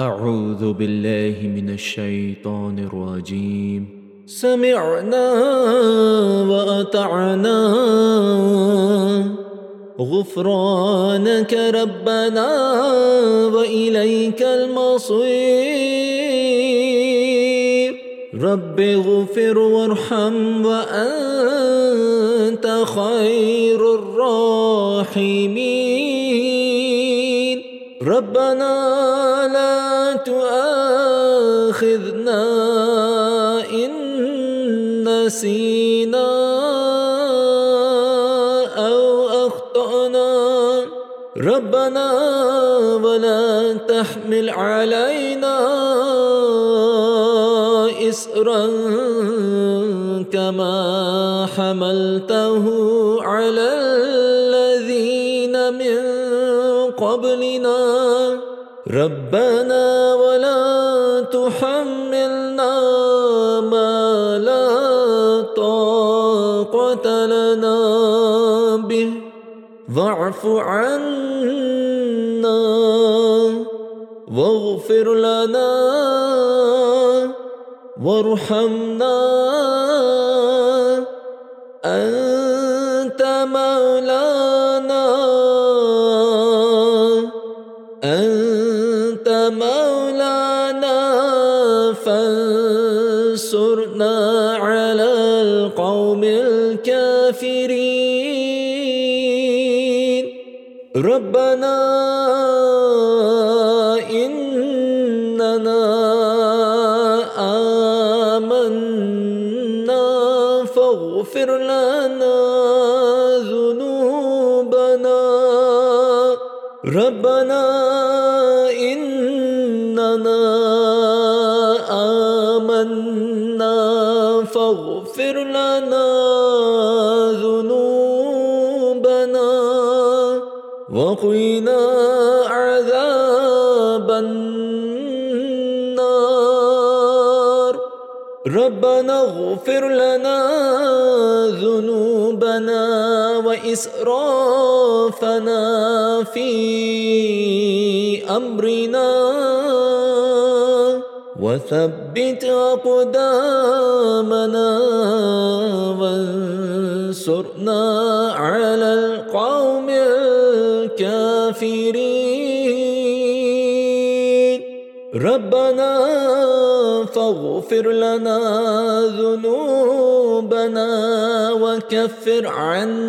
أعوذ بالله من الشيطان الرجيم. سمعنا وأطعنا. غفرانك ربنا وإليك المصير. رب اغفر وارحم وأنت خير الراحمين. ربنا تؤاخذنا إن نسينا أو أخطأنا. ربنا ولا تحمل علينا إسرا كما حملته على الذين من قبلنا. ربنا ولا تحملنا ما لا طاقة لنا به. واعف عنا واغفر لنا وارحمنا أنت فانصرنا على القوم الكافرين. ربنا إننا آمنا فاغفر لنا ذنوبنا. ربنا إننا آمنا فاغفر لنا ذنوبنا وقنا عذاب النار. ربنا اغفر لنا ذنوبنا وإسرافنا في أمرنا. وثبت أقدامنا وانصرنا على القوم الكافرين. ربنا فاغفر لنا ذنوبنا وكفر عنا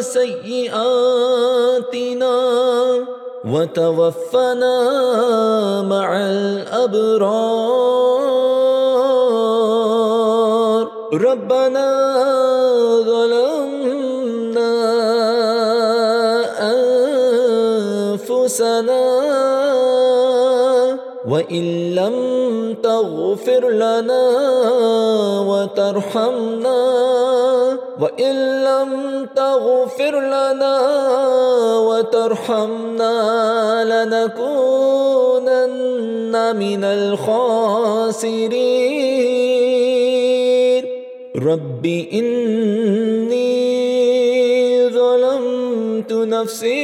سيئاتنا. وتوفنا مع الأبرار. ربنا ظلمنا أنفسنا وإن لم تغفر لنا وترحمنا وإن لم تغفر لنا وترحمنا لنكونن من الخاسرين. رب إني ظلمت نفسي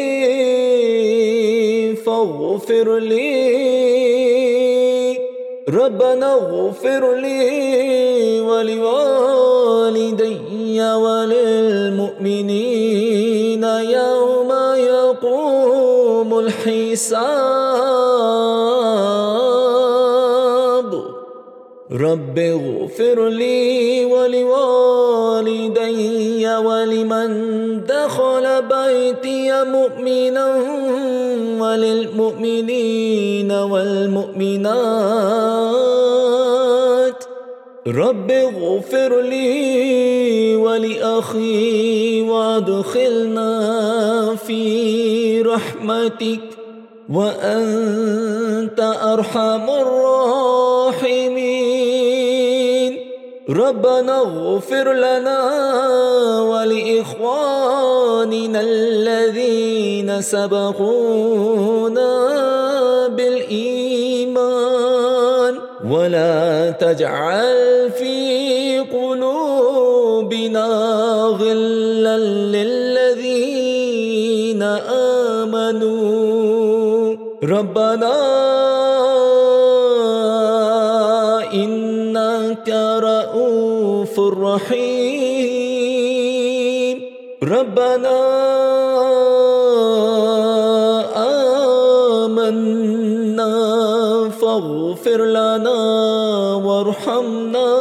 فاغفر لي. ربنا اغفر لي ولوالدي وللمؤمنين. الحساب. رب اغفر لي ولوالدي ولمن دخل بيتي مؤمنا وللمؤمنين والمؤمنات. رب اغفر لي ولأخي وادخلنا في رحمتك وأنت أرحم الراحمين. ربنا اغفر لنا ولإخواننا الذين سبقونا بالإيمان. ولا تجعل في قلوبنا غلا للذين آمنوا. ربنا إنك رؤوف رحيم. ربنا فاغفر لنا وارحمنا.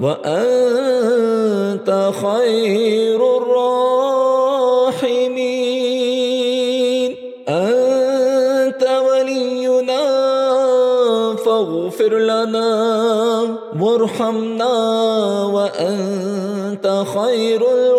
وأنت خير الراحمين. أنت ولينا فاغفر لنا وارحمنا. وأنت خير الغافرين.